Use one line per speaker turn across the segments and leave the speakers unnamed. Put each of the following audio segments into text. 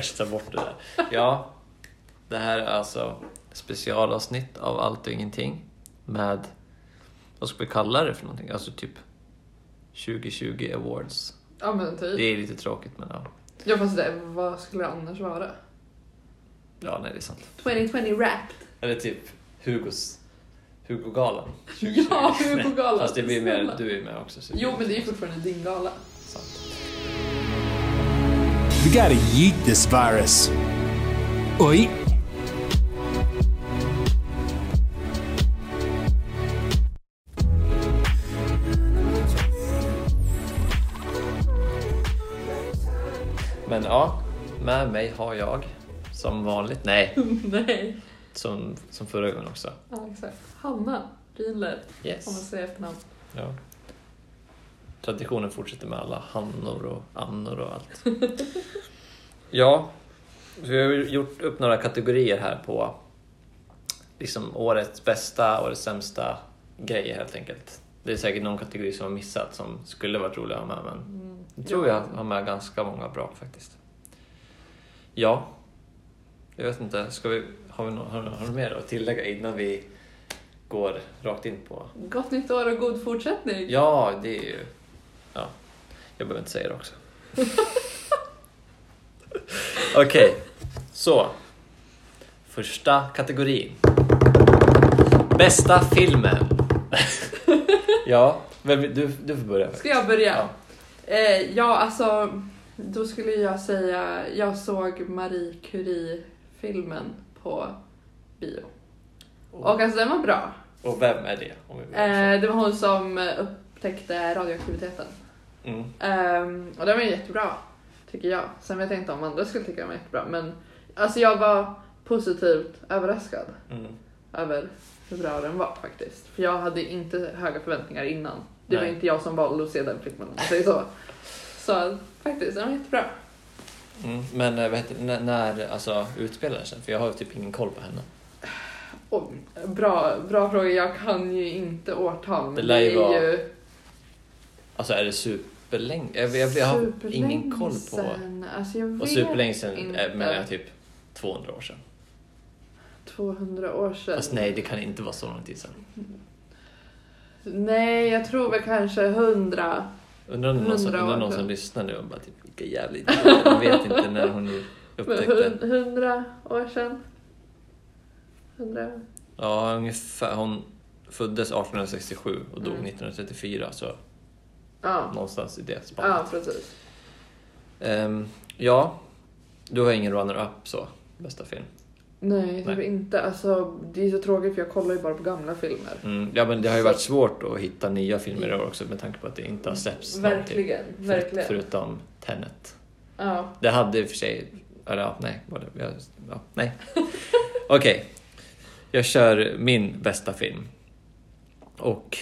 kanske tar bort det där. Ja, det här är alltså specialavsnitt av Allt och Ingenting med, vad ska vi kalla det för någonting? Alltså typ 2020 awards.
Ja men
Det
typ.
är lite tråkigt men ja.
Ja fast det, vad skulle det annars vara?
Ja, nej det är sant.
2020 Wrapped.
Eller typ Hugos, Hugo-galan.
Ja, Hugo-galan.
Fast det blir mer, du är med också. Så
Jo men det är ju fortfarande din gala.
Sant.
We gotta yeet this virus. Oi.
Men ja, med mig har jag som vanligt, nej,
Nej.
som, som förra gången också.
Ja exakt. Hanna Rydler. Om man
Yes.
säger efternamn.
Ja. Traditionen fortsätter med alla Hannor och Annor och allt. ja, vi har ju gjort upp några kategorier här på liksom årets bästa, årets sämsta grejer helt enkelt. Det är säkert någon kategori som har missat som skulle varit rolig att ha med men
Mm.
jag tror jag har med ganska många bra faktiskt. Ja, jag vet inte, ska vi, har, vi nå- har, har du mer att tillägga innan vi går rakt in på
Gott nytt år och god fortsättning.
Ja, det är ju... Ja, jag behöver inte säga det också. Okej, så. Första kategorin. Bästa filmen. ja, vem, du, du får börja.
Ska jag börja?
Ja.
Eh, ja, alltså då skulle jag säga, jag såg Marie Curie-filmen på bio. Och alltså den var bra.
Och vem är det? Om vi
Eh, det var hon som upptäckte radioaktiviteten.
Mm.
Ehm, och den var jättebra, tycker jag. Sen vet jag inte om andra skulle tycka den var jättebra, men alltså jag var positivt överraskad
Mm.
över hur bra den var faktiskt. För jag hade inte höga förväntningar innan. Det var
Nej.
inte jag som valde att se den filmen, om man säger så. Så faktiskt, den var jättebra.
Mm. Men eh, det, när, när alltså, utspelar sig? För jag har typ ingen koll på henne.
Och, bra, bra fråga, jag kan ju inte årtal,
Det
det,
ju
är ju
Alltså är det superlänge? Jag, jag, jag har ingen koll på...
Alltså jag
Och superlänge
inte.
eh, menar jag typ 200 år sedan.
200 år sedan.
Fast nej, det kan inte vara så lång tid sedan.
Nej, jag tror väl kanske 100.
Undrar om någon som,
100 år
undrar någon som lyssnar nu och bara typ, vilka jävla idioter. Jag vet inte när hon upptäckte.
hun- 100 år sedan. 100.
Ja, ungefär. Hon föddes 1867 och dog
Mm.
1934, så
Ja,
någonstans i det
ja
spannet.
precis.
Ehm, ja, du har ingen runner-up så, bästa film.
Nej, typ
Nej.
inte. Alltså, det är så tråkigt för jag kollar ju bara på gamla filmer.
Mm, ja, men det har ju varit svårt att hitta nya filmer i år också med tanke på att det inte har släppts någonting.
Verkligen,
För,
verkligen.
förutom Tenet.
Ja.
Det hade i och för sig... Eller ja, nej. Ja, nej. Okej. Jag kör min bästa film. Och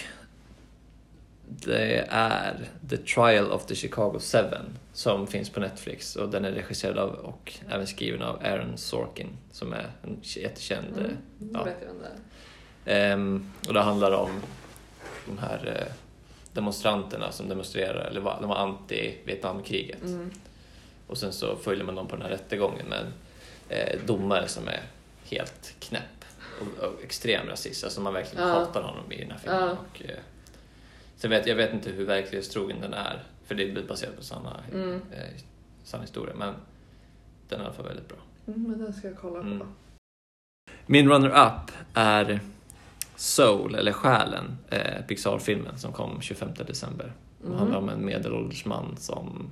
det är The Trial of the Chicago Seven som finns på Netflix och den är regisserad av och även skriven av Aaron Sorkin som är en jättekänd
Mm.
eh, ja. Ehm, och det handlar om de här eh, demonstranterna som demonstrerar, eller var, de var anti-Vietnamkriget.
Mm.
Och sen så följer man dem på den här rättegången med en eh, domare som är helt knäpp och, och extrem rasist. Alltså man verkligen
Ja.
hatar honom i den här filmen.
Ja.
Och, eh, sen vet, jag vet inte hur verklighetstrogen den är, för det är baserat på sanna,
Mm.
eh, sann historia, men den är i alla fall väldigt bra.
Mm, men den ska jag kolla på.
Mm. Min runner-up är Soul, eller Själen, eh, Pixar-filmen som kom 25 december. Det
Mhm.
handlar om en medelålders man som...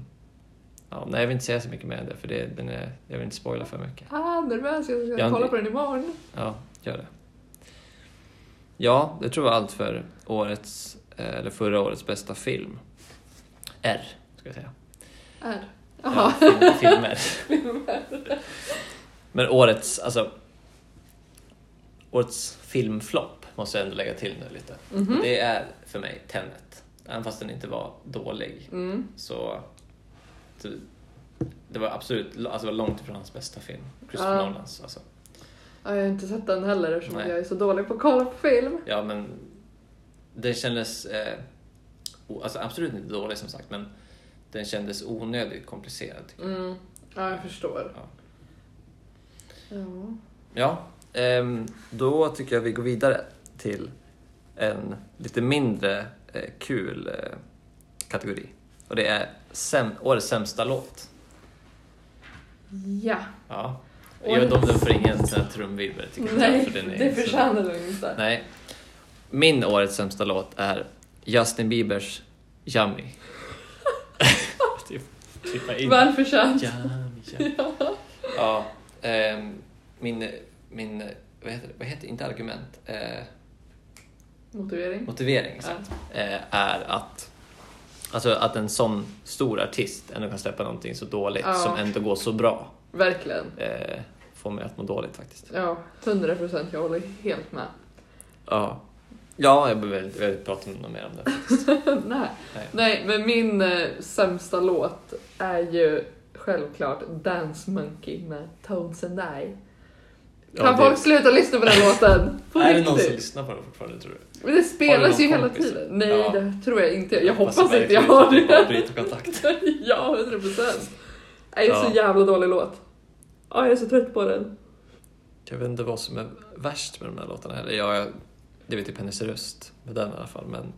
Ja, nej, jag vill inte säga så mycket mer än det, för det, den är, jag vill inte spoila för mycket.
Ah, nervös. Jag ska
Jag-
kolla på den imorgon.
Ja, gör det. Ja, det tror jag var allt för årets, eller förra årets bästa film. R, ska jag säga. Ja,
Jaha.
film, filmer. Men årets, alltså... Årets filmflopp måste jag ändå lägga till nu lite.
Mhm.
Det är för mig Tenet. Även fast den inte var dålig
Mm.
så... så det var absolut alltså det var långt ifrån hans bästa film. Christopher
Ja.
Nolans. Alltså.
Ja, jag har inte sett den heller eftersom
Nej.
jag är så dålig på att kolla på film.
Ja, men det kändes... Eh, alltså absolut inte dålig som sagt, men den kändes onödigt komplicerad. jag.
Mm. Ja, jag förstår.
Ja.
Ja.
Ja, ehm, då tycker jag vi går vidare till en lite mindre eh, kul eh, kategori. Och det är säm- årets sämsta låt.
Ja.
Ja. Jag vet inte om den får ingen trumvirvel tycker jag.
Nej,
för den är
det förtjänar du inte.
Nej. Min årets sämsta låt är Justin Biebers Yummy. typ, in.
Välförtjänt.
Yummy, yummy. Ja, ehm, min, min, vad heter det, vad heter inte argument, eh,
Motivering.
motivering
Ja.
exakt, eh, är att, alltså att en sån stor artist ändå kan släppa någonting så dåligt
Ja.
som ändå går så bra,
Verkligen.
eh, får mig att må dåligt faktiskt.
Ja, 100 procent. Jag håller helt med.
Ja, ja jag behöver inte, prata något mer om det. faktiskt.
Nej.
Nej.
Nej, men min eh, sämsta låt är ju självklart Dance Monkey med Tones and I. Kan
Ja, det-
folk sluta lyssna på den låten? På
är det någon som
riktigt.
lyssnar på det fortfarande tror du?
Men det spelas ju
någon
hela
kompis?
tiden. Nej,
Ja.
det tror jag inte. Jag hoppas inte jag har det.
bryter kontakt.
ja, 100 procent. Det är
Ja.
så jävla dålig låt. Ja, jag är så trött på den.
Jag vet inte vad som är värst med de här låtarna heller. Jag, det är väl typ hennes röst med den i alla fall men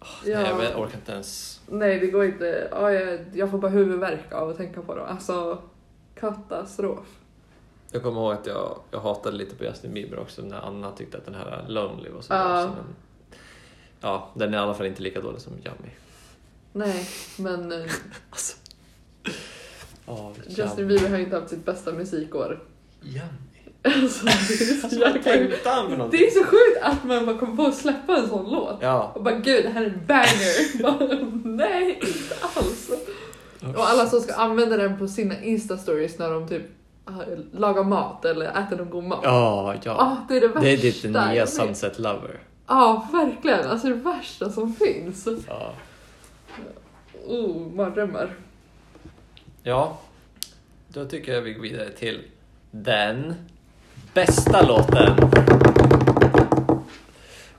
Åh,
Ja.
nej, jag orkar inte ens.
Nej, det går inte. Ja, jag, jag får bara huvudvärk av att tänka på det. Alltså, katastrof.
Jag kommer ihåg att jag, jag hatade lite på Justin Bieber också när Anna tyckte att den här Lonely var så
Ja.
bra. Så men, ja, den är i alla fall inte lika dålig som Yummy.
Nej, men eh,
Alltså. Oh,
Justin Bieber har inte haft sitt bästa musikår.
Yummy.
Alltså, det, är så
Alltså, tänkte han för
det är så sjukt att man bara kommer på att släppa en sån låt.
Ja.
Och bara gud, det här är en banger. Bara, Nej, inte alls. Och alla som ska använda den på sina Insta-stories när de typ ah, lagar mat eller äter någon god mat.
Ja, ja.
Ah, det är det värsta.
det är ditt
jag
nya. Sunset Lover.
Ja, verkligen. Alltså det värsta som finns.
Ja.
Oh, mardrömmar.
ja, då tycker jag vi går vidare till den bästa låten.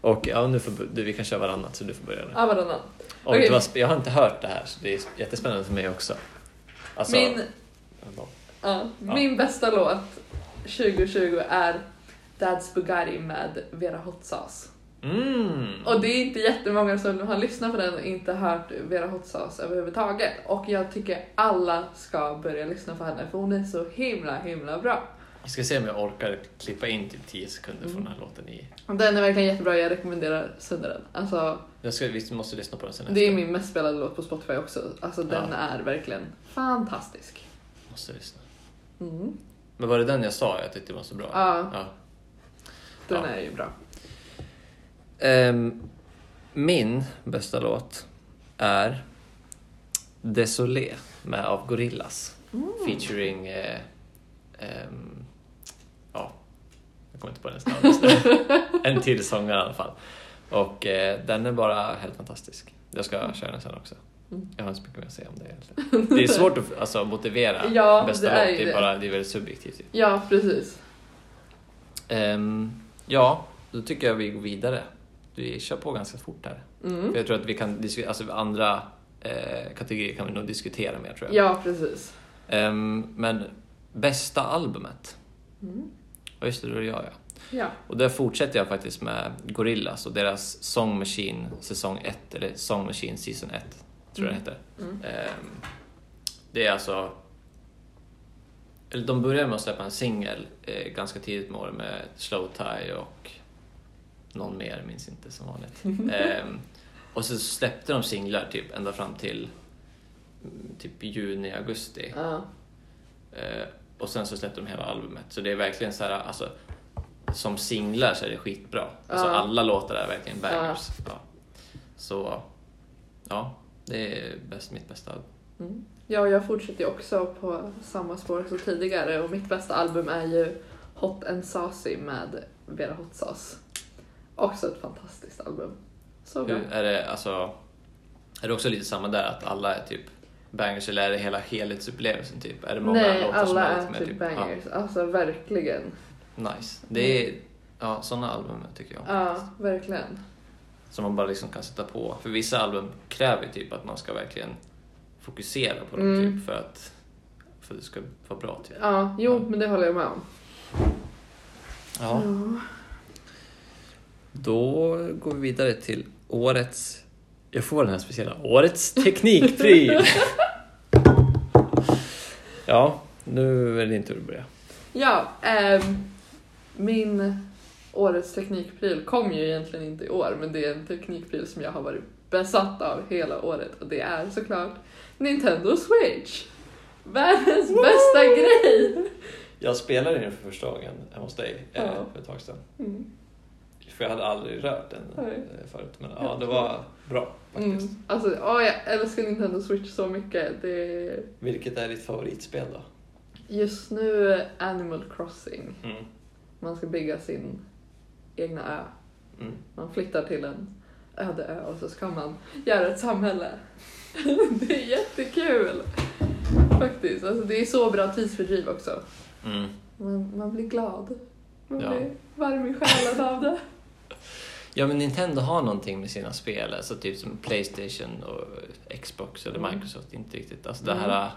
Och ja, nu får du, vi kan köra varannat så du får börja nu.
Ja, varannan.
Och
Okej.
det var, jag har inte hört det här så det är jättespännande för mig också. Alltså,
Min, ja, min bästa låt 2020 är Dad's Bugatti med Vera Hot Sauce.
Mm.
Och det är inte jättemånga som har lyssnat på den och inte hört Vera Hot Sauce överhuvudtaget. Och jag tycker alla ska börja lyssna på henne för hon är så himla himla bra.
Jag ska se om jag orkar klippa in typ 10 sekunder
Mm.
från den här låten i...
Den är verkligen jättebra, jag rekommenderar sönder den. Alltså,
Jag ska, vi måste lyssna på den sen
det är min mest spelade låt på Spotify också. Alltså den
Ja.
är verkligen fantastisk.
Måste lyssna.
Mm.
Men var det den jag sa jag tyckte var så bra?
Ja,
ja.
den
Ja.
är ju bra.
Ehm, min bästa låt är Désolé med av Gorillaz.
Mm.
Featuring... Eh, jag kommer inte på just nu. En till sångare i alla fall. Och eh, den är bara helt fantastisk. Jag ska köra den sen också.
Mm.
Jag har inte så mycket mer att säga om det egentligen. Det är svårt att alltså, motivera
Ja,
bästa
det är
låt. Det är,
det.
bara, det är väldigt subjektivt. ju.
Ja, precis.
Ehm, ja, då tycker jag vi går vidare. Vi kör på ganska fort här.
Mm.
För jag tror att vi kan diskutera, alltså andra eh, kategorier kan vi nog diskutera mer tror jag.
Ja, precis.
Ehm, men bästa albumet?
Mm.
Ja just det, då är det jag ja.
Ja.
Och där fortsätter jag faktiskt med Gorillaz och deras Song Machine säsong 1, eller Song Machine season 1, tror jag det heter.
Mm.
Ehm, det är alltså... Eller de började med att släppa en singel eh, ganska tidigt med året med Slow Tie och någon mer, minns inte som vanligt. Ehm, och så släppte de singlar typ ända fram till mm, typ juni, augusti.
Ja.
Eh, och sen så släppte de hela albumet. Så det är verkligen så här, alltså som singlar så är det skitbra. Alltså
Ja.
alla låtar är verkligen bangers. Ja. Så ja, det är bäst, mitt bästa album.
Mm. Ja, jag fortsätter ju också på samma spår som tidigare och mitt bästa album är ju Hot and Saucy med Vera Hot Sauce. Också ett fantastiskt album. Så bra.
Hur, är det alltså, är det också lite samma där att alla är typ bangers eller är det hela helhetsupplevelsen typ? Är det många
Nej,
låtar som
alla
är
är
lite mer
typ bangers. Alltså verkligen.
Ja, nice. Det är, ja sådana album tycker jag.
Ja, verkligen.
Som man bara liksom kan sätta på. För vissa album kräver typ att man ska verkligen fokusera på dem
Mm.
typ för att för att det ska vara bra. Typ.
Ja, jo, men det håller jag med om.
Ja. Då går vi vidare till årets... Jag får den här speciella. Årets teknikpryl! ja, nu är det din tur att börja.
Ja, ehm, min årets teknikpryl kom ju egentligen inte i år, men det är en teknikpryl som jag har varit besatt av hela året och det är såklart Nintendo Switch! Världens bästa grej!
Jag spelade den för första gången hemma hos dig eh,
Ja.
för ett tag sedan.
Mm.
För jag hade aldrig rört den
Nej.
eh, förut. Men ja, det var bra faktiskt.
Mm. Alltså, åh, jag älskar Nintendo Switch så mycket. Det
Vilket är ditt favoritspel då?
just nu Animal Crossing.
Mm.
Man ska bygga sin egna ö.
Mm.
Man flyttar till en öde ö och så ska man göra ett samhälle. det är jättekul! Faktiskt. Alltså, det är så bra tidsfördriv också.
Mm.
Man, man blir glad. Man
Ja.
blir varm i själen av det.
Ja men Nintendo har någonting med sina spel, alltså typ som Playstation och Xbox eller
Mm.
Microsoft, inte riktigt. Alltså det
Mm.
här...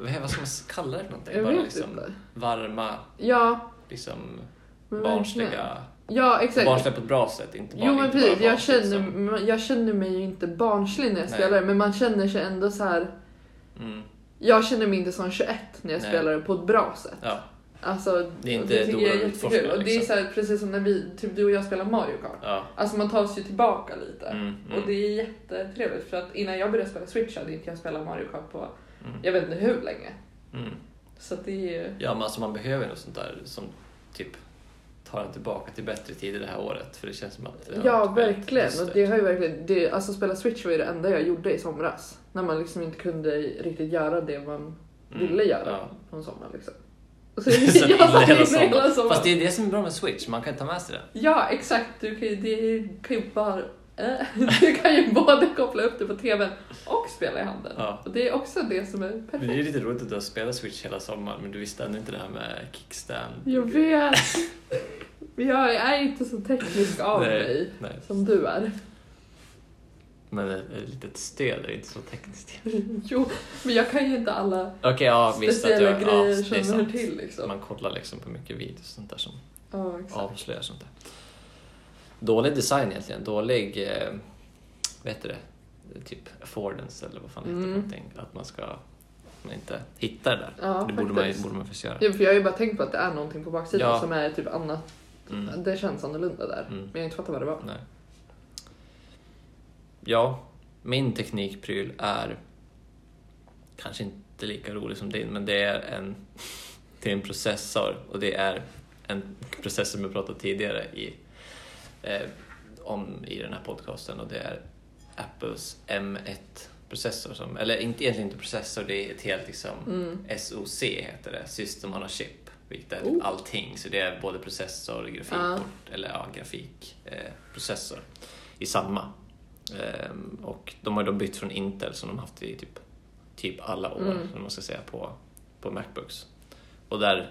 Vad vad ska man kalla det för någonting?
Jag
Bara liksom
inte.
varma,
Ja,
liksom
men
barnsliga...
verkligen. Ja, exakt.
Barnsliga på ett bra sätt, inte bara
Jo men precis, jag känner,
som-
jag känner mig ju inte barnslig när jag
Nej.
spelar men man känner sig ändå så här.
Mm.
Jag känner mig inte som 21 när jag
Nej.
spelar det på ett bra sätt.
Ja,
Alltså,
Det är inte
tycker
Dora
jag är jättekul. Och det är
liksom.
så här, precis som när vi, typ du och jag spelar Mario Kart.
ja.
Alltså man tar sig ju tillbaka lite.
Mm, mm.
Och det är jättetrevligt för att innan jag började spela Switch hade inte jag spelat Mario Kart på
Mm.
jag vet inte hur länge.
Mm.
Så det är
Ja, men alltså man behöver något sånt där som typ tar en tillbaka till bättre tider det här året. För det känns som att... det
Ja, verkligen. Och det har ju verkligen det, alltså spela Switch var ju det enda jag gjorde i somras. När man liksom inte kunde riktigt göra det man
Mm,
ville göra
ja.
på en sommar liksom. Så
Sen
jag satt inne hela sommaren.
Fast det är det som är bra med Switch, man kan ta med sig den.
Ja, exakt. Du kan ju, det kan ju bara... Du kan ju både koppla upp det på tvn och spela i handen.
Ja.
Och det är också det som är
Men
perfekt.
det är lite roligt att du har spelat Switch hela sommaren, men du visste ännu inte det här med kickstand.
Jag vet. Men jag är inte så teknisk av
Nej,
mig
nej.
som du är.
Men ett, litet stöd är inte så tekniskt.
Jo, men jag kan ju inte alla
Okej, ja
speciella
jag... Ja,
grejer
det är
som hör till liksom.
Man kollar liksom på mycket videos och sånt där som
Ja, exakt.
avslöjar sånt där. Dålig design egentligen, dålig... Eh, vet du det? Typ affordance eller vad fan heter det
Mm.
någonting. Att man ska... Man inte hittar det där.
Ja,
det borde man, borde man faktiskt göra.
Jo, för jag har ju bara tänkt på att det är någonting på baksidan
Ja.
som är typ annat.
Mm.
Det känns annorlunda där.
Mm.
Men jag har inte fattat vad det var.
Nej. Ja, min teknikpryl är kanske inte lika rolig som din, men det är en, det är en processor och det är en processor som jag pratat tidigare i, eh, om i den här podcasten och det är Apples M1-processor. Som, eller inte, egentligen inte processor, det är ett helt liksom
Mm.
SoC heter det, System on a Chip, vilket är typ
Oh.
allting. Så det är både processor, grafikkort, eller ja, grafikprocessor eh, processor i samma. Ehm, och de har då bytt från Intel som de haft i typ, typ alla år,
Mm.
man ska säga, på, på Macbooks. Och där,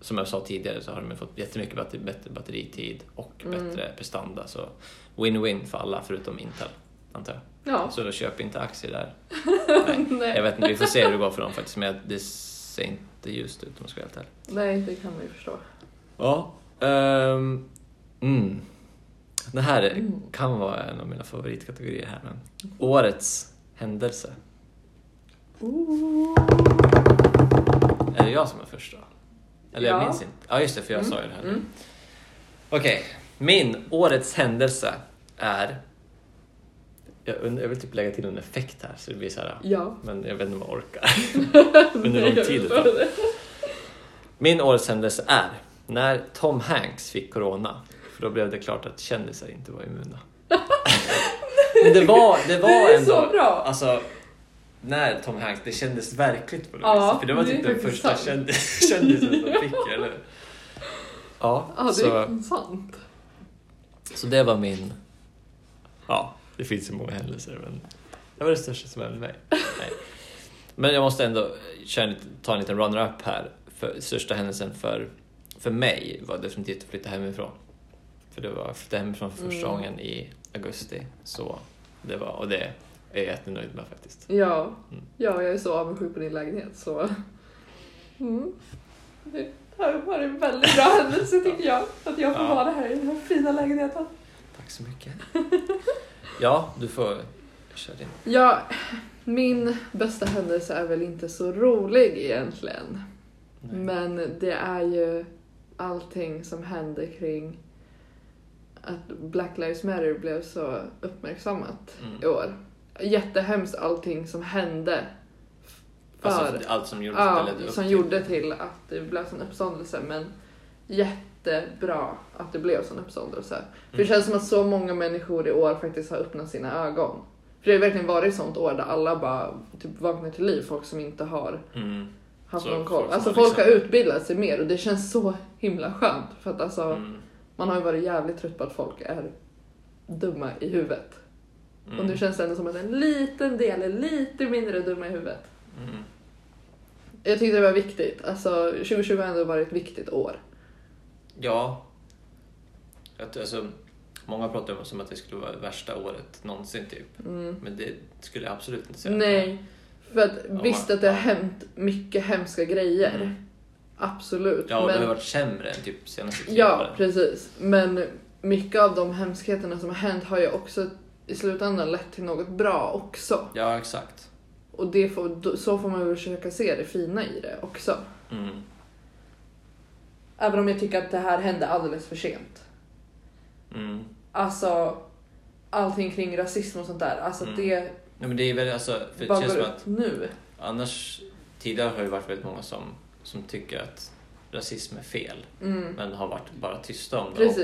som jag sa tidigare, så har de fått jättemycket batter, bättre batteritid och
Mm.
bättre prestanda. Så win-win för alla förutom Intel, antar jag.
Ja.
Så då köp inte aktier där.
Nej.
Jag vet inte, vi får se hur det går för dem faktiskt, men det ser inte ljust ut om jag ska vara helt ärlig.
Nej, det kan man ju förstå.
Ja. ehm, mm. Det här är-
Mm.
kan vara en av mina favoritkategorier här, men årets händelse.
Ooh.
Är det jag som är först då? Eller jag
Ja.
minns inte. Ja, just det, för jag
Mm.
sa ju det här.
Mm.
Okej, min årets händelse är... Jag, jag vill typ lägga till en effekt här så det blir så här.
Ja.
Men jag vet inte om jag orkar. Under lång tid
jag.
Min årets händelse är när Tom Hanks fick corona. För då blev det klart att kändisar inte var immuna. Men det var, det var
Det är
ändå...
så bra.
Alltså, när Tom Hanks, det kändes verkligt på något
Ja,
vis. För det var typ den första kändis, kändisen som fick eller? Ja,
Ja, det
så,
är sant.
så det var min... Ja, det finns ju många händelser men det var det största som hände mig. Nej. Men jag måste ändå en ta en liten runner-up här. För största händelsen för, för mig var definitivt att flytta hemifrån. För det var att flytta hemifrån för första
Mm.
gången i augusti. Så det var, och det är jag jättenöjd med faktiskt.
Ja,
Mm.
ja jag är så avundsjuk på din lägenhet så... Mm. Det har varit en väldigt bra händelse tycker jag. Att jag får
Ja.
vara här i den här fina lägenheten.
Tack så mycket. Ja, du får köra din.
Ja, min bästa händelse är väl inte så rolig egentligen.
Nej.
Men det är ju allting som hände kring att Black Lives Matter blev så uppmärksammat
Mm.
i år. Jättehemskt allting som hände. För,
Alltså, allt som gjordes
ja, som
till-
gjorde till att det blev sån uppståndelse. Men jättebra att det blev sån uppståndelse. För det
Mm.
känns som att så många människor i år faktiskt har öppnat sina ögon. För det har verkligen varit ett sånt år där alla bara typ vaknar till liv. Folk som inte har
Mm.
haft
Så
någon koll.
folk som
Alltså
har
folk har
liksom-
utbildat sig mer och det känns så himla skönt. För att alltså,
Mm.
Man har ju varit jävligt trött på att folk är dumma i huvudet.
Mm.
Och nu känns det ändå som att en liten del är lite mindre dumma i huvudet.
Mm.
Jag tyckte det var viktigt. Alltså 2020 har ändå varit ett viktigt år.
Ja. Att, alltså, många pratar om som att det skulle vara det värsta året någonsin typ.
Mm.
Men det skulle jag absolut inte säga.
Nej, för att visst att det har hänt mycket hemska grejer.
Mm.
Absolut.
Ja, och det
men...
har varit sämre än typ senaste tio
Ja,
åren.
precis. Men mycket av de hemskheterna som har hänt har ju också i slutändan lett till något bra också.
Ja, exakt.
Och det får, så får man väl försöka se det fina i det också.
Mm.
Även om jag tycker att det här hände alldeles för sent.
Mm.
Alltså, allting kring rasism och sånt där. Alltså
Mm.
det
Nej, men det är väl alltså, för det känns som att
nu.
annars, tidigare har det varit väldigt många som, som tycker att rasism är fel,
Mm.
men har varit bara tysta om det. Och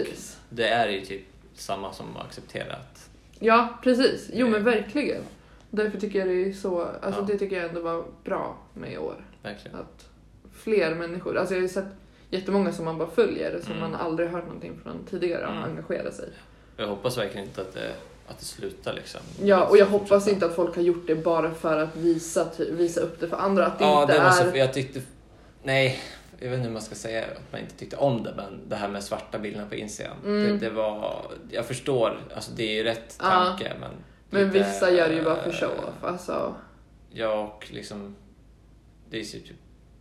det är ju typ samma som att acceptera att,
Ja, precis. Jo men verkligen. Därför tycker jag det är så, alltså
Ja.
det tycker jag ändå var bra med i år.
verkligen.
Att fler människor, alltså jag har ju sett jättemånga som man bara följer som
Mm.
man aldrig hört någonting från tidigare
Mm.
engagerat sig.
Jag hoppas verkligen inte att det, att det slutar liksom.
Ja, och jag hoppas inte att folk har gjort det bara för att visa, visa upp det för andra. Att det
Ja,
inte
det var
är...
så, jag tyckte... Nej, jag vet inte hur man ska säga att man inte tyckte om det, men det här med svarta bilderna på Instagram.
Mm.
Det, det var... Jag förstår, alltså det är ju rätt
Ja.
tanke, men...
Men
lite,
vissa gör det ju bara för
eh,
show-off. Alltså,
Ja, och liksom... Det är typ...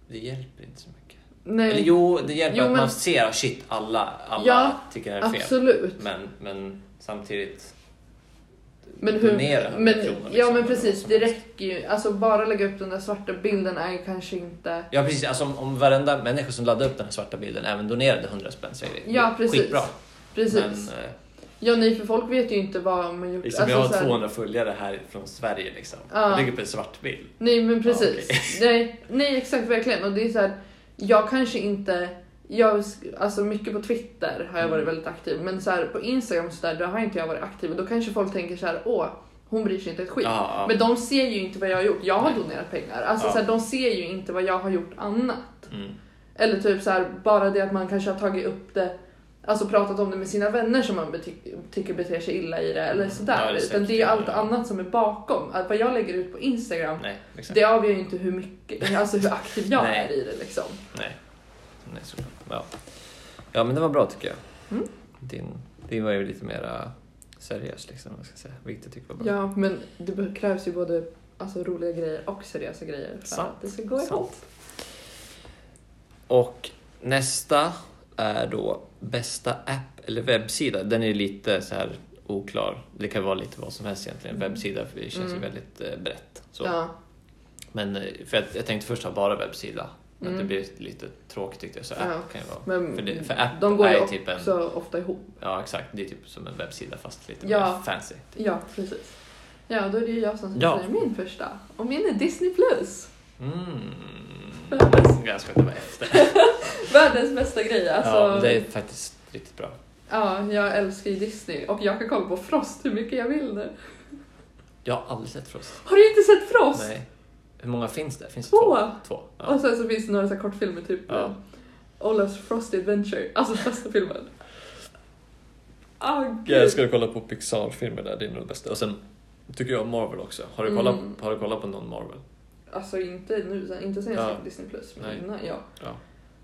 Det hjälper inte så mycket.
nej.
Eller jo, det hjälper
Jo,
att
men-
man ser att shit, alla, alla
Ja,
tycker det är fel.
Absolut.
Men, men samtidigt...
Men hur,
donera 100
men,
kronor,
ja
liksom,
men precis, det räcker ju. Alltså bara lägga upp den där svarta bilden är ju kanske inte...
Ja precis, alltså om, om varenda människa som laddade upp den här svarta bilden även donerade 100 spänn så är det
Ja, precis.
skitbra.
Precis.
Men eh,
Ja nej för folk vet ju inte vad man gjort.
liksom,
Alltså,
jag har
här-
200 följare här från Sverige liksom.
Ja.
Jag lägger upp en svart bild.
Nej men precis.
Ja,
nej, nej exakt verkligen. Och det är så här, jag kanske inte, jag, alltså mycket på Twitter har jag varit
Mm.
väldigt aktiv. Men så här, på Instagram så där, då har inte jag varit aktiv. Och då kanske folk tänker så här, åh, hon bryr sig inte ett skit.
Ja, ja.
Men de ser ju inte vad jag har gjort. Jag har
Nej.
donerat pengar. Alltså
Ja.
så här, de ser ju inte vad jag har gjort annat.
Mm.
Eller typ så här, bara det att man kanske har tagit upp det Alltså pratat om det med sina vänner som man bety- tycker beter sig illa i det eller
Mm.
sådär.
Ja, det är
Utan det är
säkert,
allt
ja.
annat som är bakom. Att vad jag lägger ut på Instagram,
Nej,
det avgör ju inte hur mycket, alltså hur aktiv jag är i det liksom.
Nej. Nej, såklart. Ja. ja, men det var bra tycker jag.
Mm.
Din, din var ju lite mer seriös liksom, vad ska jag säga. Vilket jag tycker var bra.
Ja, men det krävs ju både alltså, roliga grejer och seriösa grejer för
Sant.
att det ska gå
Sant.
ihop.
Och nästa är då bästa app eller webbsida. Den är lite så här oklar. Det kan vara lite vad som helst egentligen.
Mm.
Webbsida för det känns ju
Mm.
väldigt eh, brett. Så.
Ja,
Men eh, för att jag tänkte först ha bara webbsida. Men
Mm.
det blir lite tråkigt tyckte jag. Så
Ja.
app kan ju vara.
men
För, det, för app
de går ju
är
också
typ en...
ofta ihop.
Ja exakt, det är typ som en webbsida fast lite
Ja.
mer fancy.
Ja, precis. Ja, då är det ju jag som
Ja.
säga min första. Och min är Disney+. Plus.
Mm.
Världens-
Jag ska inte vara efter.
Världens bästa grej. Alltså,
Ja, det är faktiskt riktigt bra.
ja, jag älskar ju Disney och jag kan kolla på Frost hur mycket jag vill nu.
Jag har aldrig sett Frost.
Har du inte sett Frost?
Nej. Hur många finns det? Finns det
Två.
två? Två. Ja.
Och sen så finns det några så här kortfilmer, typ
Ja.
eh, Olafs Frosty Adventure. Alltså bästa filmen. Ah, gud.
Jag älskar att kolla på Pixar-filmer där, det är nog det bästa. Och sen tycker jag om Marvel också. Har du kollat,
Mm.
har du kollat på någon Marvel?
Alltså inte nu, sen- inte sen jag
Ja.
Disney Plus, men
Nej.
innan ja.
Ja.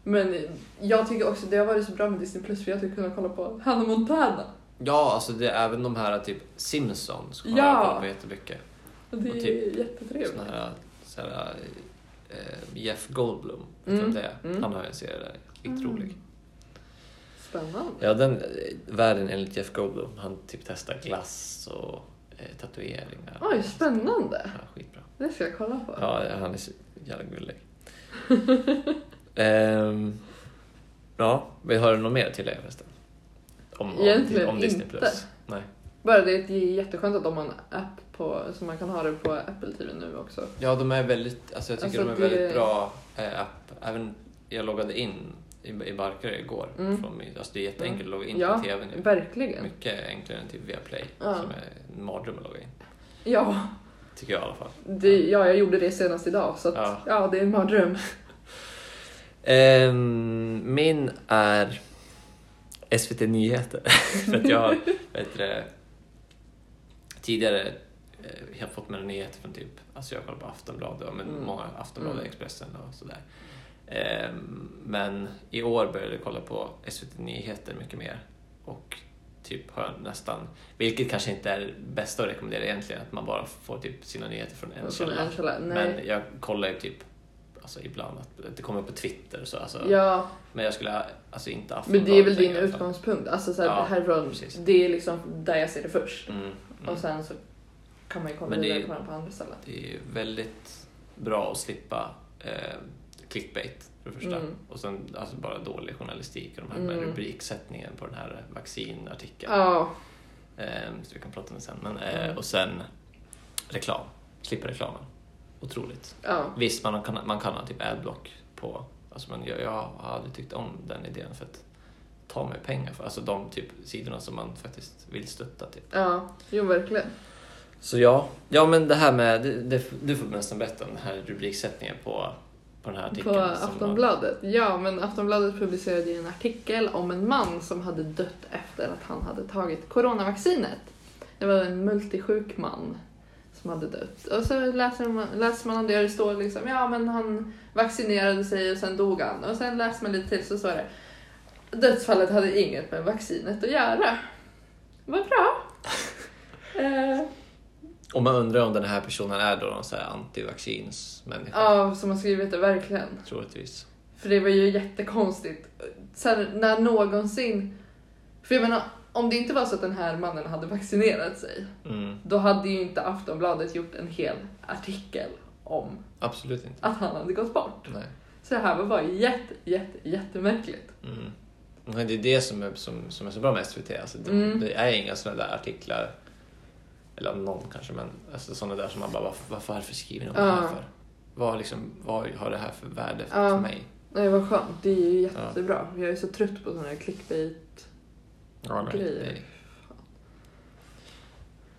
Men eh, jag tycker också det har varit så bra med Disney Plus för jag tycker kunna kolla på Hannah Montana.
Ja, alltså det är även de här typ Simpsons har
Ja.
jag på jättemycket.
Det är
Och typ
jättetrevligt.
Här, så här eh, Jeff Goldblum, vet
Mm,
vem det är?
mm.
Han har en serie där, skitrolig.
Spännande.
Ja, den eh, världen enligt Jeff Goldblum. Han typ testar glass och eh, tatueringar.
Oj, spännande.
Ja, skitbra.
Det ska jag kolla på.
Ja, han är så jävla gullig. Ehm, ja, vi har du något mer att tillägga förresten? Om, om, om Disney. Plus? Nej.
Bara det är jätteskönt att de har en app på, så man kan ha det på Apple TV nu också.
Ja, de är väldigt, alltså jag tycker
Alltså,
de är
det-
väldigt bra eh, app. Även jag loggade in i, i Barkarö igår.
Mm.
Från alltså det är jätteenkelt att logga in
Ja,
på nu.
verkligen.
Mycket enklare än typ Viaplay
Ja.
som är en mardröm att logga in.
Ja,
Tycker jag i alla fall.
det, ja, jag gjorde det senast idag så att,
Ja.
ja. det är en mardröm.
Ehm, min är SVT Nyheter. För att jag vet det, tidigare har fått mina nyheter från typ, alltså jag kollar på Aftonbladet, men
Mm.
många Aftonbladet,
Mm.
Expressen och sådär. Ehm, men i år började jag kolla på SVT Nyheter mycket mer. Och typ har nästan, vilket kanske inte är det bästa att rekommendera egentligen, att man bara får typ sina nyheter från en källa. Men jag kollar ju typ alltså ibland att det kommer på Twitter så. Alltså,
Ja,
Men jag skulle alltså inte
men det är väl
Aftonbladet
din utgångspunkt. Alltså så här,
Ja,
härifrån,
precis.
det är liksom där jag ser det först.
Mm, mm.
Och sen så kan man ju
Men det
vidare på den på andra ställen.
Det är väldigt bra att slippa eh, clickbait för det första.
Mm.
Och sen alltså bara dålig journalistik och de här
Mm.
rubriksättningen på den här vaccinartikeln.
Ja,
Eh, så vi kan prata om det sen. Men, eh,
Mm.
Och sen reklam. Slippa reklamen. Otroligt.
ja.
Visst, man kan, man kan ha typ adblock på. Alltså, men jag, jag har aldrig tyckt om den idén för att ta mig pengar för. Alltså de typ sidorna som man faktiskt vill stötta. Typ.
Ja, jo verkligen.
Så ja, ja men det här med, det, det, du får nästan berätta om den här rubriksättningen på, på den här artikeln.
På Aftonbladet? Ja, men Aftonbladet publicerade ju en artikel om en man som hade dött efter att han hade tagit coronavaccinet. Det var en multisjuk man som hade dött. Och så läser man, läser man om det och det står liksom, ja men han vaccinerade sig och sen dog han. Och sen läser man lite till så står det, dödsfallet hade inget med vaccinet att göra. Vad bra! eh,
Och man undrar om den här personen är då någon så här antivaccinsmänniska.
ja, som har skrivit det verkligen.
Troligtvis.
För det var ju jättekonstigt. Sen när någonsin... För jag menar, om det inte var så att den här mannen hade vaccinerat sig,
Mm,
då hade ju inte Aftonbladet gjort en hel artikel om
absolut inte.
att han hade gått bort.
Nej.
Så det här var bara jätte, jätte, jättemärkligt.
Mm. Det är det som är, som, som är så bra med SVT. Alltså, det,
Mm.
det är inga sådana där artiklar, eller någon kanske, men alltså, sådana där som man bara, varför, varför skriver ni om det här
Ja.
för? Vad, liksom, vad har det här för värde för,
Ja.
för mig?
Nej, vad skönt. Det är ju jättebra. Jag är så trött på sådana här clickbait.
Ja, nej,
Grejer.
det-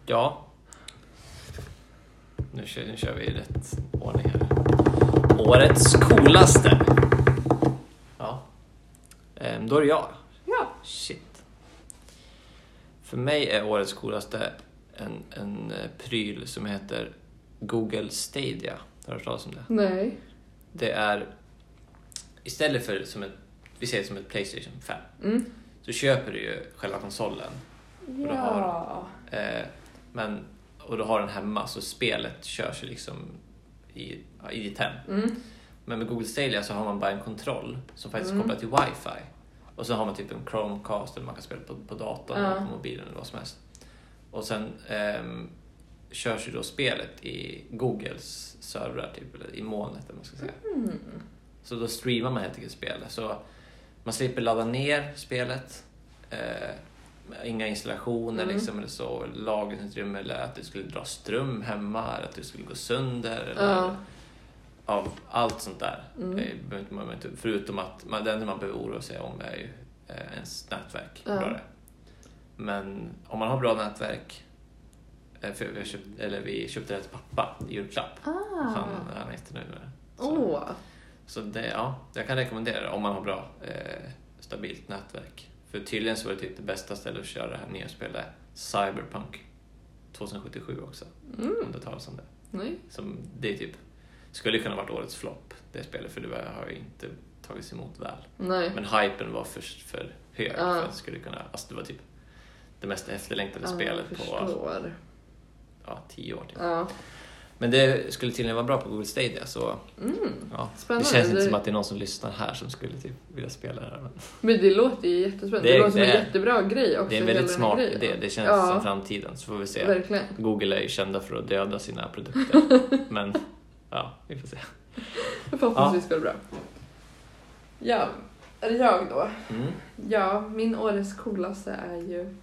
Ja. Nu kör, nu kör vi i rätt ordning här. Årets coolaste. Ja. Ehm, då är det jag.
Ja.
Shit. För mig är årets coolaste en, en eh, pryl som heter Google Stadia. Har du hört talas om det?
Nej.
Det är istället för som ett, vi säger som ett Playstation 5,
Mm.
så köper du ju själva konsolen du
Ja.
har- Eh, men, och du har den hemma så spelet körs ju liksom i, i ditt hem.
Mm.
Men med Google Stadia så har man bara en kontroll som faktiskt
Mm.
kopplar till wifi. Och så har man typ en Chromecast eller man kan spela på, på datorn
Ja.
eller på mobilen eller vad som helst. Och sen ehm, körs ju då spelet i Googles servrar, typ, eller i molnet eller man ska säga.
Mm.
Så då streamar man helt enkelt spelet. Så man slipper ladda ner spelet. Eh, inga installationer
Mm.
liksom, eller så. Lagringsutrymme eller att det skulle dra ström hemma. Eller att det skulle gå sönder. Eller,
Ja.
Av allt sånt där.
Mm.
Eh, Förutom att man, det enda man behöver oroa sig om är ju eh, ens nätverk.
Ja.
bra det. Men om man har bra nätverk. eh, För vi, köpt, eller vi köpte det till pappa i julklapp.
Ah.
Han, han med det. Så-
Åh.
så det, ja, jag kan rekommendera det om man har bra eh, stabilt nätverk. För tydligen så var det typ det bästa stället att köra det här nya spelet Cyberpunk 2077 också.
Mm.
Om det talas om det.
Nej.
Som det är typ, skulle kunna varit årets flopp det spelet för det har ju inte tagits emot väl.
Nej.
Men hypen var för, för hög
Ja.
för att det skulle kunna, alltså det var typ det mest efterlängtade
Ja,
spelet på ja, tio år. Typ.
Ja.
Men det skulle tydligen vara bra på Google Stadia så
Mm.
ja. Det känns inte
Det-
som att det är någon som lyssnar här som skulle typ vilja spela det här. Men
Men det låter ju jättespännande. Det,
Det-
låter som
det
en jättebra grej också.
det är en väldigt smart idé. Det känns
ja,
som framtiden så får vi se.
Verkligen.
Google är ju kända för att döda sina produkter. Men ja, vi får se.
Förhoppningsvis går det bra. Ja, är det jag då?
Mm.
Ja, min årets coolaste är ju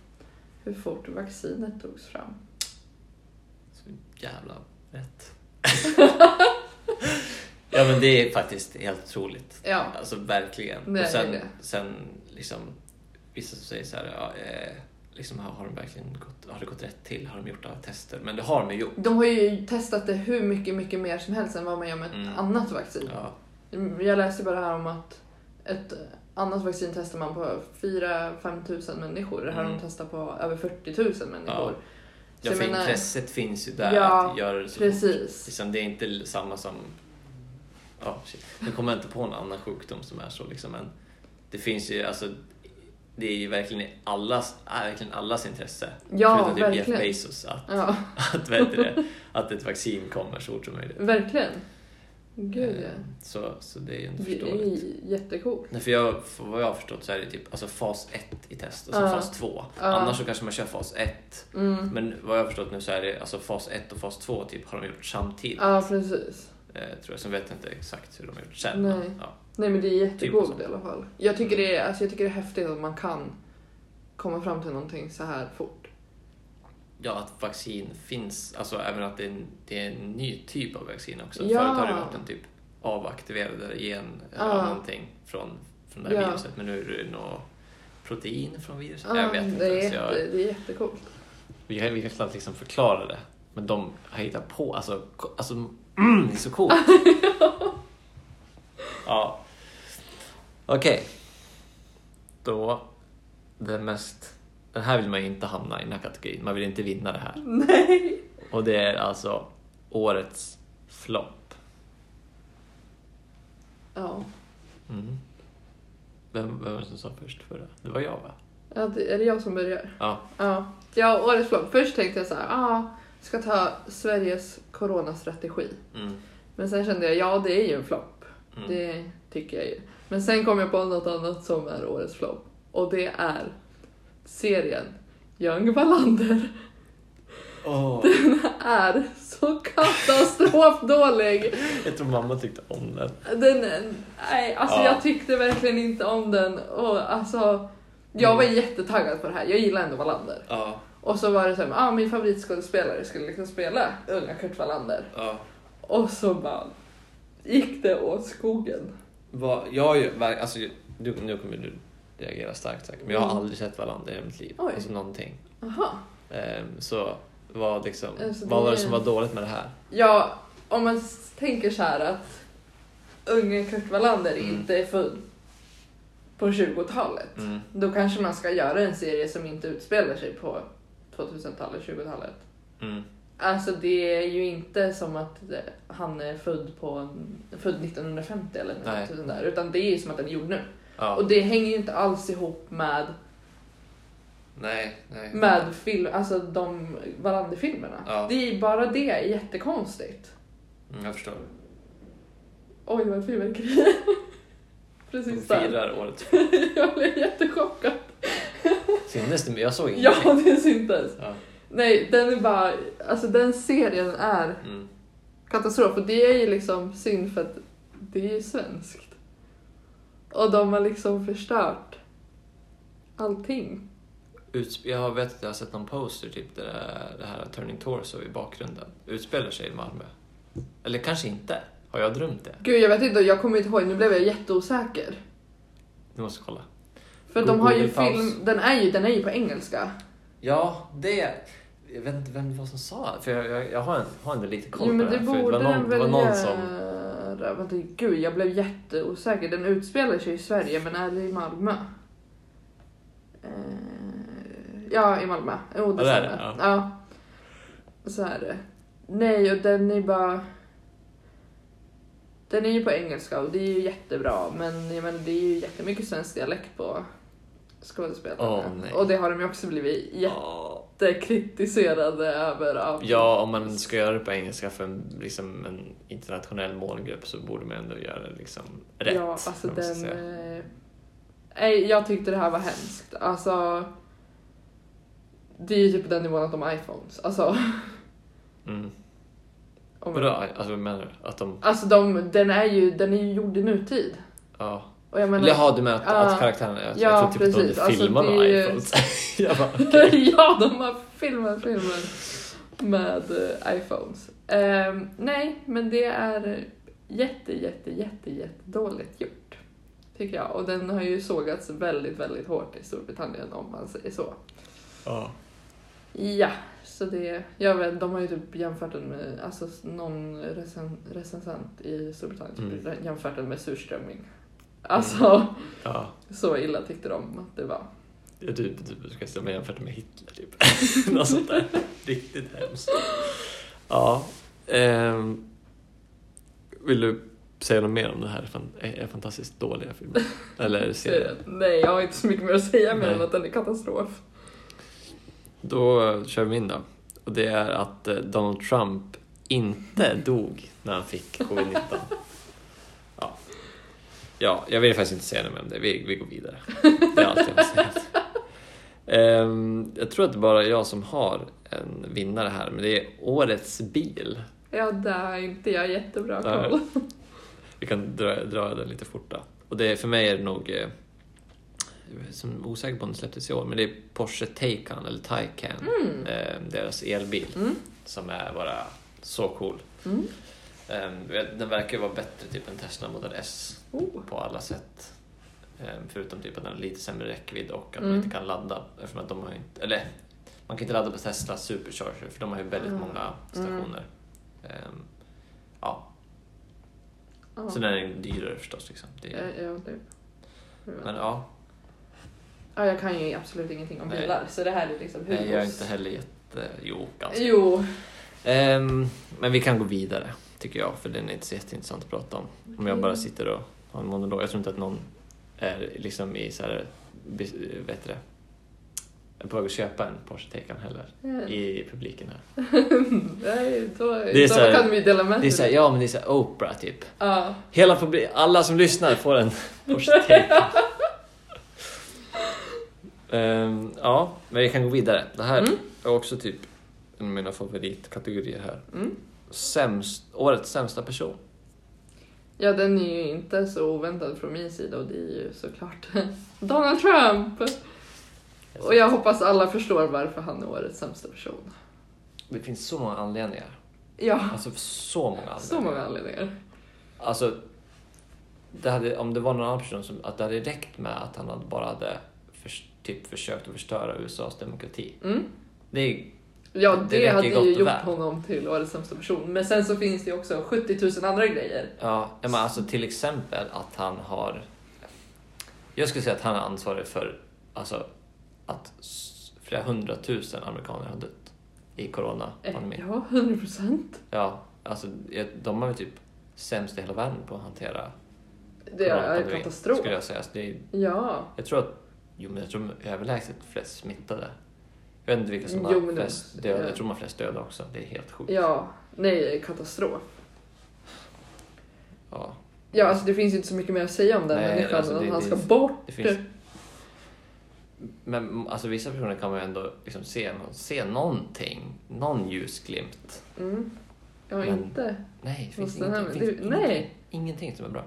hur fort vaccinet togs fram.
Så jävla rätt. ja men det är faktiskt helt otroligt.
Ja,
Alltså verkligen.
Det
och sen,
det.
sen liksom vissa som säger så här, ja, eh, liksom, har, har, de verkligen gått, har det gått rätt till? Har de gjort alla tester? Men det har de ju gjort.
de har ju testat det hur mycket, mycket mer som helst än vad man gör med ett
Mm.
annat vaccin.
Ja,
Jag läste bara här om att ett annat vaccin testar man på 4-5 tusen människor. Det här har
Mm.
de testat på över 40 000 människor.
Ja för
menar-
intresset finns ju där
Ja,
att göra det så.
Precis.
Liksom, det är inte samma som... Shit. Nu kommer jag inte på någon annan sjukdom som är så liksom, men det finns ju alltså det är ju verkligen i allas, verkligen allas intresse.
Ja,
Förutom typ Jeff
verkligen.
Bezos att,
Ja,
att, vet det, att ett vaccin kommer så fort som möjligt.
verkligen. Gud ja.
Eh, Så, så det är ju inte
Det är
förståeligt.
jättecoolt.
Nej, för jag, för vad jag har förstått så är det typ alltså fas 1 i test och så
Ja.
fas 2.
Ja.
Annars så kanske man kör fas 1.
Mm.
Men vad jag har förstått nu så är det alltså fas 1 och fas 2 typ har de gjort samtidigt.
Ja, precis.
Eh, tror jag. Sen vet jag inte exakt hur de har gjort sen.
Nej.
Men, ja.
Nej men det är jättecoolt
Typ
i alla fall. Jag tycker, det är, alltså, jag tycker det är häftigt att man kan komma fram till någonting så här fort.
Ja, att vaccin finns. Alltså även att det är en, det är en ny typ av vaccin också.
Ja.
Förut har det varit en typ avaktiverade gen eller
Ja.
någonting från, från det här
Ja.
viruset. Men nu är det något protein från viruset.
Ja,
jag vet inte.
det, är
jag,
jätte, det är jättecoolt.
Vi kan, vi kan knappt liksom förklara det. Men de har hittat på, alltså, alltså mm, det är så coolt. ja. Okej. Då, det mest, den här vill man ju inte hamna i den här kategorin. Man vill inte vinna det här.
Nej!
Och det är alltså årets flopp.
Ja.
Mm. Vem, vem var det som sa först förra? Det var jag va?
ja det, är det jag som börjar?
Ja.
Ja. Ja, årets flopp. Först tänkte jag så här, ah, ska ta Sveriges coronastrategi.
Mm.
Men sen kände jag, ja det är ju en flopp.
Mm.
Det tycker jag ju. Men sen kom jag på något annat som är årets flopp. Och det är serien Young Wallander.
Åh,
är så katastrofdålig.
jag tror mamma tyckte om den.
Den, nej, alltså
Ja.
jag tyckte verkligen inte om den. Och alltså, jag var
Mm.
jättetaggad på det här. Jag gillar ändå Wallander.
Ja,
Och så var det så här, ah, min favoritskådespelare skulle liksom spela unga Kurt Wallander.
ja.
Och så bara gick det åt skogen.
Vad, jag har ju, alltså, du, nu kommer du reagera starkt säkert, men jag har
Mm.
aldrig sett Wallander i mitt liv.
Oj.
Alltså någonting.
Aha.
Ehm, så vad, liksom,
Alltså,
vad var
det
som var dåligt med det här?
Ja, om man tänker så här att unge Kurt Wallander
Mm.
inte är född på 20-talet.
Mm.
Då kanske man ska göra en serie som inte utspelar sig på 2000-talet, 20-talet.
Mm.
Alltså det är ju inte som att eh, han är född på född 1950 eller något sånt där. Utan det är ju som att den är gjord nu.
Ja.
Och det hänger ju inte alls ihop med,
Nej, nej.
med film, alltså de Wallander-filmerna.
Ja.
Det är bara det är jättekonstigt.
Mm, jag förstår.
Oj vad ett fyrverkeri.
De
Precis där.
firar året.
Jag blev jättechockad.
Syntes det? Jag såg ingenting.
Ja, det syntes.
Ja.
Nej, den är bara, alltså den serien är
Mm.
katastrof och det är ju liksom synd för att det är ju svenskt. Och de har liksom förstört allting.
Utsp- jag vet att jag har sett någon poster, typ där det här Turning Torso i bakgrunden utspelar sig i Malmö. Eller kanske inte. Har jag drömt det?
Gud, jag vet inte, jag kommer inte ihåg, nu blev jag jätteosäker.
Du måste kolla.
För
Go-
de har ju
paus.
film, den är ju, den är ju på engelska.
Ja, det... Jag vet inte vem det var som sa det, för jag, jag, jag har, en, har ändå lite koll
Jo men
på
det
det här. För
borde
det var någon, det var någon som...
göra. Vänta, gud jag blev jätteosäker. Den utspelar sig i Sverige men är det i Malmö? Eh, ja, i Malmö. Jo, det
Ja, det är
stämmer.
det,
Ja. Så är det. Nej, och den är bara... Den är ju på engelska och det är ju jättebra men jag menar, det är ju jättemycket svensk dialekt på skådespelarna.
Nej.
och det har de ju också blivit
Ja.
Jättekritiserade över av
Ja, om man ska göra det på engelska för en, liksom en internationell målgrupp så borde man ändå göra det liksom rätt.
Ja, alltså den... eh, Nej, jag tyckte det här var hemskt. Alltså... Det är ju typ den nivån att de har iPhones. Alltså...
Mm. Vadå? Alltså vad menar du? Att de...
Alltså de, den, är ju, den är ju gjord i nutid.
Ja.
Och jag menar...
Eller du menar att,
Ja.
att karaktärerna... Jag,
Ja,
jag tror typ
precis.
att de
Alltså,
filmar
är
med iPhones. jag bara,
ja, de har filmat filmen med eh, iPhones. Ehm, nej, men det är jätte, jätte, jätte, jätte dåligt gjort. Tycker jag. Och den har ju sågats väldigt, väldigt hårt i Storbritannien om man säger så.
Ja.
Ja, så det... Jag vet, de har ju typ jämfört den med... Alltså någon recen, recensent i Storbritannien typ
Mm.
jämfört den med surströmming. Alltså,
Ja.
så illa tyckte de att det var.
Du, du, du ska ställa mig jämfört med Hitler typ. Något sånt där. Riktigt hemskt. Ja. ehm, vill du säga något mer om det här är, är fantastiskt dåliga filmen? Eller serien?
Nej, jag har inte så mycket mer att säga mer än att den är katastrof.
Då kör vi in då. Och det är att eh, Donald Trump inte dog när han fick covid-19. Ja. ja, jag vill faktiskt inte säga något mer om det. Vi, vi går vidare. Det är allt jag vill säga. Ehm, jag tror att det bara är jag som har en vinnare här, men det är Årets bil.
Ja, där har inte jag jättebra koll.
Vi kan dra, dra den lite fort då. Och det, för mig är det nog, eh, är som osäker på om den släpptes i år, men det är Porsche Taycan, eller Taycan,
Mm.
eh, deras elbil,
Mm.
som är bara så cool.
Mm.
Eh, vet, den verkar vara bättre typ än Tesla Model S
Oh.
på alla sätt. Eh, förutom typ att den har lite sämre räckvidd och att
Mm.
man inte kan ladda. Eftersom att de har inte, eller man kan inte ladda på Tesla Supercharger för de har ju väldigt
Ah.
många stationer. Ehm, ja, så den är dyrare förstås. Liksom. Det är,
ja, det.
men ja,
Ja, jag kan ju absolut ingenting om
Nej.
bilar, så det här är liksom
nej, jag är inte heller jätte... Jo, ganska.
Jo,
Ehm, men vi kan gå vidare, tycker jag, för den är inte så jätteintressant att prata om. Om jag bara sitter och har en monolog. Jag tror inte att någon är liksom i så här, be- vet det, på väg att köpa en Porsche Taycan heller
Eh,
i publiken här.
nej, då,
Det är så här-
kan vi dela med
Det är
sig.
så här, ja men det är så här Oprah typ.
Ja.
Hela publik, alla som lyssnar får en Porsche Taycan. Ehm, ja, men vi kan gå vidare. Det här
Mm.
är också typ en av mina favoritkategorier här.
Mm.
Sämst, årets sämsta person.
ja, den är ju inte så oväntad från min sida och det är ju såklart Donald Trump! Och jag hoppas alla förstår varför han är årets sämsta person.
Det finns så många anledningar.
Ja,
Alltså så många anledningar.
så många anledningar.
Alltså, det hade, om det var någon annan person som, att det hade räckt med att han hade bara hade förs, typ försökt att förstöra USAs demokrati.
Mm.
Det är,
Ja,
Det
det, hade ju gjort
väl.
honom till årets sämsta person. Men sen så finns det ju också 70 000 andra grejer.
ja, men alltså till exempel att han har... Jag skulle säga att han är ansvarig för alltså, att flera hundratusen amerikaner har dött i
Eh,
coronapandemin.
Ja, 100 procent.
Ja, alltså de har väl typ sämst i hela världen på att hantera
Det är katastrof.
Skulle jag säga. Alltså, det är,
Ja.
Jag tror att, jo men jag tror överlägset flest smittade. Jag vet inte vilka som
Jo,
har
det-
flest döda.
ja.
Jag tror de har flest döda också. Det är helt sjukt.
Ja. Nej, katastrof.
Ja,
Ja, alltså det finns ju inte så mycket mer att säga om den
Nej,
människan
alltså, det-
han
det-
ska bort.
det finns... Men alltså vissa personer kan man ju ändå liksom se, se någonting. Någon ljusglimt.
Mm. Ja,
Men-
inte.
Nej, det finns, ingenting, finns
det-
ingenting,
nej.
ingenting som är bra.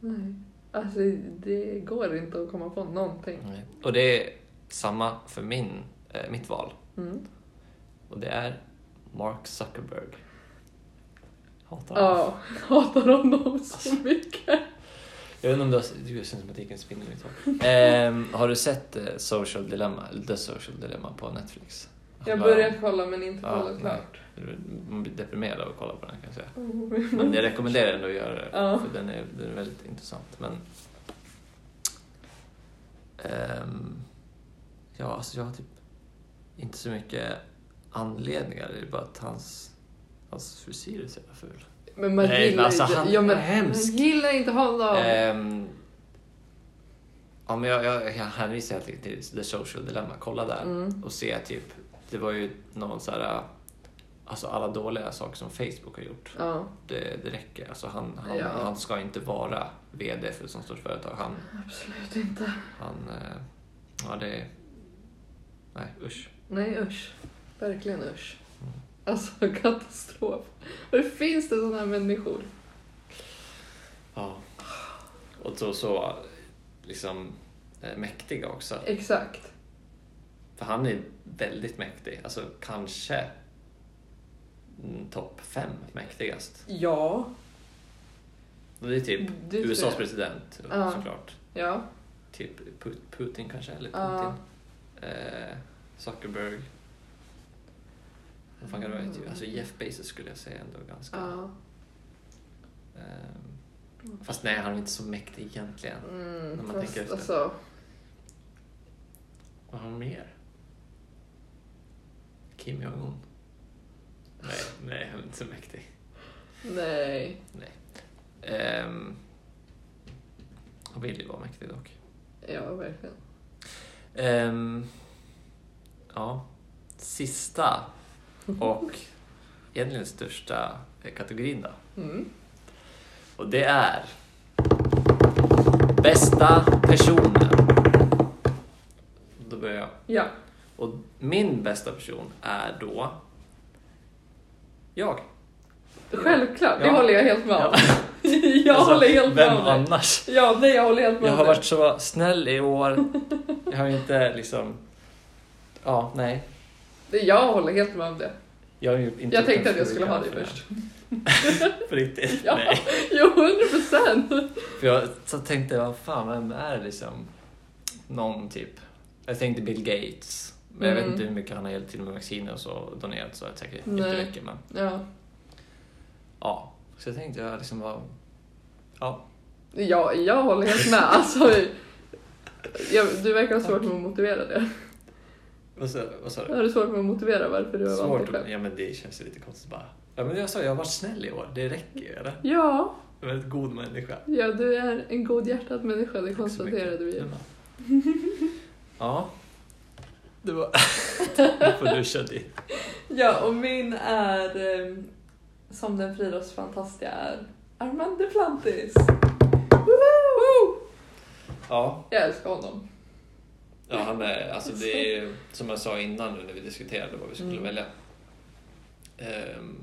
Nej. Alltså det går inte att komma på någonting.
Nej. Och det är samma för min, mitt val.
Mm.
Och det är Mark Zuckerberg. Hatar honom.
Ja, hatar honom så mycket.
Jag vet inte om du har sett, det känns som att det gick en hår. Ehm, Har du sett eh, Social Dilemma, The Social Dilemma på Netflix?
Jag började kolla men inte
Ja,
kollat
nej.
klart.
Man blir deprimerad av att kolla på den kan jag säga.
Oh.
Men jag rekommenderar ändå att göra det,
Ja.
för den är, den är väldigt intressant. Men... Ehm, ja, alltså jag har typ inte så mycket anledningar. Det är bara att hans, hans frisyr är så jävla ful.
Men man
Nej,
gillar
men alltså,
inte,
han
ja, men,
hemsk.
Man gillar inte honom.
Ehm, ja, men jag, jag, jag hänvisar helt enkelt till The Social Dilemma. Kolla där
Mm.
och se typ det var ju någon så här, alltså alla dåliga saker som Facebook har gjort.
Ja,
Det, det räcker. Alltså han, han,
Ja.
han ska inte vara VD för ett sånt stort företag. Han,
absolut inte.
han eh, ja det nej usch.
Nej usch. Verkligen usch. Alltså katastrof. Varför finns det sådana här människor?
Ja. Och så, så liksom eh, mäktiga också.
Exakt.
För han är väldigt mäktig. Alltså kanske mm, topp fem mäktigast.
Ja.
Och det är typ
Det tror
USAs
jag.
president
Ja.
såklart.
Ja.
Typ Pu- Putin kanske, eller Putin.
Ja.
Eh, Zuckerberg. Vad fan kan det vara? Typ- Alltså Jeff Bezos skulle jag säga ändå ganska...
Ja.
ehm, fast nej, han är inte så mäktig egentligen.
Mm,
När man
fast
tänker efter.
alltså.
Vad har han mer? Kim Jong-Un? Nej, nej, han är inte så mäktig.
Nej.
Nej. Ehm, han vill ju vara mäktig dock.
Ja, verkligen.
Ehm, ja, sista och egentligen största kategorin då.
Mm.
Och det är bästa personen. Då börjar jag.
Ja.
Och min bästa person är då jag.
Självklart, det
Ja.
håller jag helt med om.
Ja.
jag
Alltså,
håller helt med
Vem
om det.
annars?
Ja, nej, jag håller helt med
Jag har
det.
varit så snäll i år. Jag har inte liksom... Ja, nej.
Det- Jag håller helt med om det.
Jag, har ju inte
Jag tänkte att jag skulle ha det
grej
först.
för det. På riktigt?
Ja.
Nej.
Jo, hundra procent.
För jag så tänkte, vad fan, vem är liksom någon typ... Jag tänkte Bill Gates. Men jag vet
Mm.
inte hur mycket han har hjälpt till med vacciner och så donerat så jag säkert
Nej.
inte mycket men
Ja.
ja. Så jag tänkte jag liksom var... Ja.
ja, jag håller helt med. Alltså, jag, du verkar ha svårt med att motivera det.
Vad sa, vad sa du?
Har du svårt med att motivera varför du har valt
Svårt
det själv?
att, Ja men det känns lite konstigt bara. Ja men jag sa jag har varit snäll i år, det räcker ju eller?
Ja,
Jag är en väldigt god människa.
ja, du är en godhjärtad människa, det
Tack
konstaterade vi ju.
Ja. Det var... Nu får du köra din.
Ja, och min är eh, som den friidrottsfantastiska är Armand Duplantis. Woho!
Ja.
Jag älskar honom.
Ja, han är, alltså det är som jag sa innan nu när vi diskuterade vad vi skulle
Mm.
välja. Um,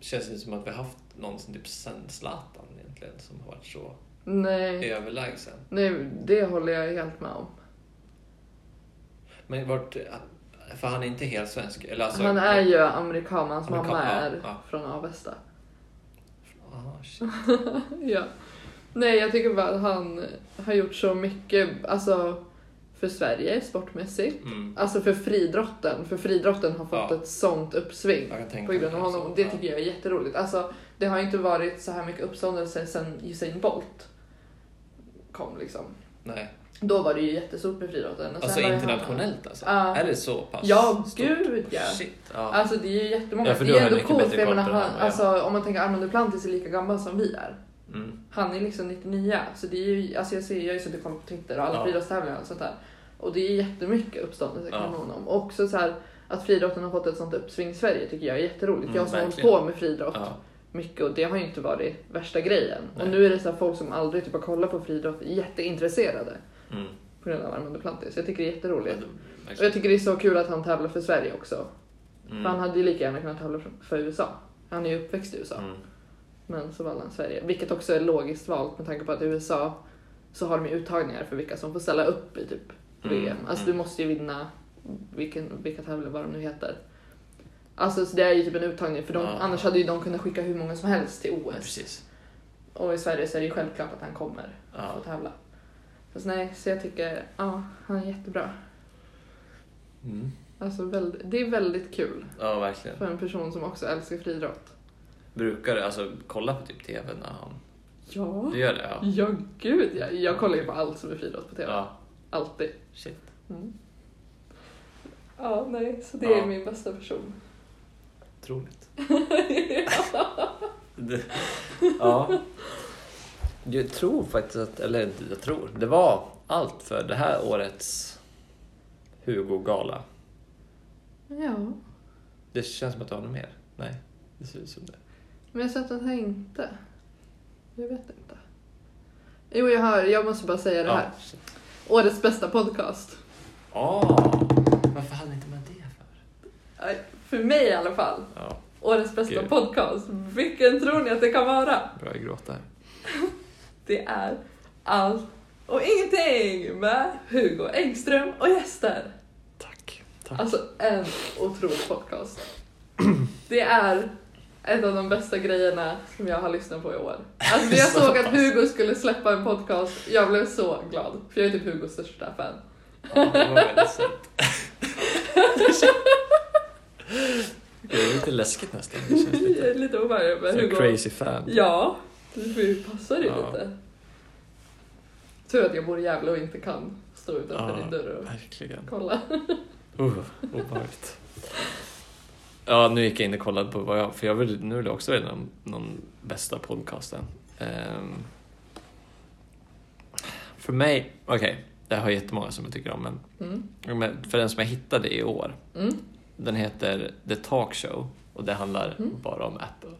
känns inte som att vi har haft någon som typ sen Zlatan egentligen som har varit så
Nej,
överlägsen.
nej, det håller jag helt med om.
Men vart, för han är inte helt svensk? Eller alltså,
Han är ju amerikan, hans
Amerikan,
mamma
ja,
är
ja.
från Avesta.
Ah, shit.
Ja. Nej, jag tycker bara att han har gjort så mycket, alltså för Sverige sportmässigt.
Mm.
Alltså för fridrotten, för fridrotten har fått
Ja.
ett sånt uppsving. På grund av honom. Det tycker jag är jätteroligt. Alltså, det har inte varit så här mycket uppståndelse sen Usain Bolt kom liksom.
Nej.
Då var det ju jättestort med friidrotten.
Alltså internationellt alltså?
Ja.
Är det så pass
Ja,
stort?
gud ja.
Shit. Ja.
Alltså det är ju jättemånga.
Ja, för
det är ändå coolt för jag menar, han, alltså, om man tänker Armand Duplantis är lika gammal som vi är.
Mm.
Han är liksom 99, så det är ju, alltså jag ser, jag har ju suttit på Twitter och alla
Ja.
friidrottstävlingar och sånt där. Och det är jättemycket uppståndelse kring
Ja.
honom. Och också så här, att friidrotten har fått ett sånt uppsving i Sverige tycker jag är jätteroligt.
Mm,
jag som har hållit på med friidrott
Ja.
mycket och det har ju inte varit värsta grejen.
Nej.
Och nu är det så folk som aldrig typ har kollat på friidrott jätteintresserade
Mm.
på grund av Armand Duplantis. Jag tycker det är jätteroligt.
Ja,
Och jag tycker det är så kul att han tävlar för Sverige också.
Mm.
För han hade ju lika gärna kunnat tävla för- för USA. Han är ju uppväxt i USA.
Mm.
Men så valde han Sverige. Vilket också är logiskt valt med tanke på att i USA så har de ju uttagningar för vilka som får ställa upp i typ
Mm,
VM. Alltså
mm.
du måste ju vinna vilken, vilka tävlingar, vad de nu heter. Alltså så det är ju typ en uttagning för de,
Ja.
annars hade ju de kunnat skicka hur många som helst till OS.
precis.
Och i Sverige så är det ju självklart att han kommer
Ja.
få tävla. Fast nej, så jag tycker, ja, han är jättebra.
Mm.
Alltså det är väldigt kul
ja, verkligen.
för en person som också älskar friidrott.
Brukar du alltså kolla på typ TV när han...
Ja.
Du gör det? Ja.
Ja, gud ja. Jag kollar ju på allt som är friidrott på TV.
Ja,
Alltid.
shit.
Mm. Ja, nej, så det
Ja.
är min bästa person.
Otroligt. Det- ja. Jag tror faktiskt att, eller inte jag tror, det var allt för det här årets Hugo-gala.
Ja.
Det känns som att du har något mer. Nej, det ser ut som det.
Men jag satt den här inte. Jag vet inte. Jo, jag har. Jag måste bara säga det här.
Ja.
Årets bästa podcast.
Ah, varför hade inte med det för?
Nej, För mig i alla fall.
Ja,
Årets bästa
Gud.
podcast. Vilken tror ni att det kan vara?
börjar jag gråta.
Det är allt och ingenting med Hugo Engström och gäster.
Tack. Tack.
Alltså en otrolig podcast. Det är ett av de bästa grejerna som jag har lyssnat på i år. Alltså när jag
Så
såg att. Hugo skulle släppa en podcast, jag blev så glad. För jag är typ Hugos största fan.
Ja, det var väldigt sött. Det är lite läskigt nästan. Det känns
Jag
lite
är lite obehaglig med
som
Hugo.
crazy fan.
Ja, du får ju
Ja.
lite. Tur att jag bor i Gävle och inte kan stå utanför
Ja.
din dörr och
Verkligen.
kolla.
Uh, obehagligt. Ja, nu gick jag in och kollade på vad jag... För jag vill, nu vill jag också välja någon, någon bästa podcasten. Ehm, för mig... Okej, jag har jättemånga som jag tycker om, men,
Mm.
för den som jag hittade i år,
Mm.
den heter The Talk Show och det handlar
Mm.
bara om Apple.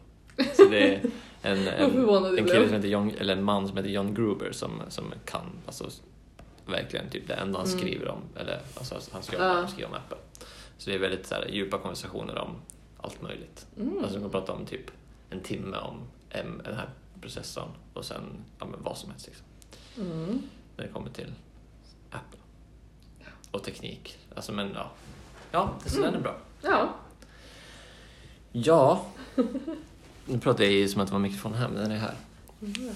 Så det är en, en,
jag
en kille som heter John, eller en man som heter John Gruber som, som kan, alltså verkligen typ det enda han
Mm.
skriver om, eller alltså han skriver,
Ja.
han skriver om Apple. Så det är väldigt så här, djupa konversationer om allt möjligt.
Mm.
Alltså de kan prata om typ en timme om em, den här processorn och sen ja, men vad som helst liksom,
Mm.
när det kommer till Apple. Och teknik. Alltså men ja, ja så den är bra.
Ja.
Ja, nu pratar jag ju som att det var mikrofon här, men den är här.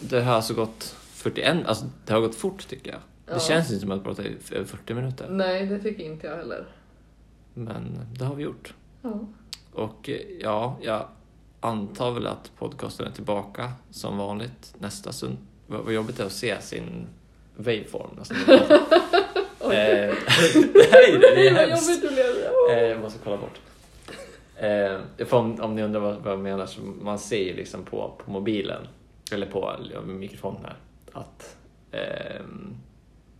Det har alltså gått 41, alltså det har gått fort tycker jag.
Ja.
Det känns inte som att jag pratar i över 40 minuter,
Nej, det tycker inte jag heller.
Men det har vi gjort.
Ja.
Och eh, ja, jag antar väl att podcasten är tillbaka som vanligt nästa stund. Vad jobbigt det är att se sin waveform nästan.
Oj.
eh, nej, det är hemskt. Eh, jag måste kolla bort. Eh, för om, om ni undrar vad, vad jag menar, så man ser ju liksom på, på mobilen, eller på mikrofonen här, att ehm,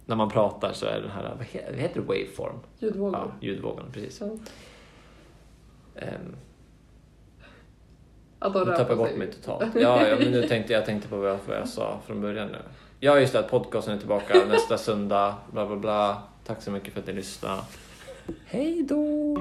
när man pratar så är den här, vad heter, det, waveform?
Ljudvågor.
Ja, ljudvågorna, precis.
Så.
Ehm,
Att de
nu
rör
tappade jag bort mig totalt. Ja, ja, men nu tänkte jag tänkte på vad jag, vad jag sa från början nu. Ja, just det, att podcasten är tillbaka nästa söndag, bla bla bla. Tack så mycket för att ni lyssnade. Hej då!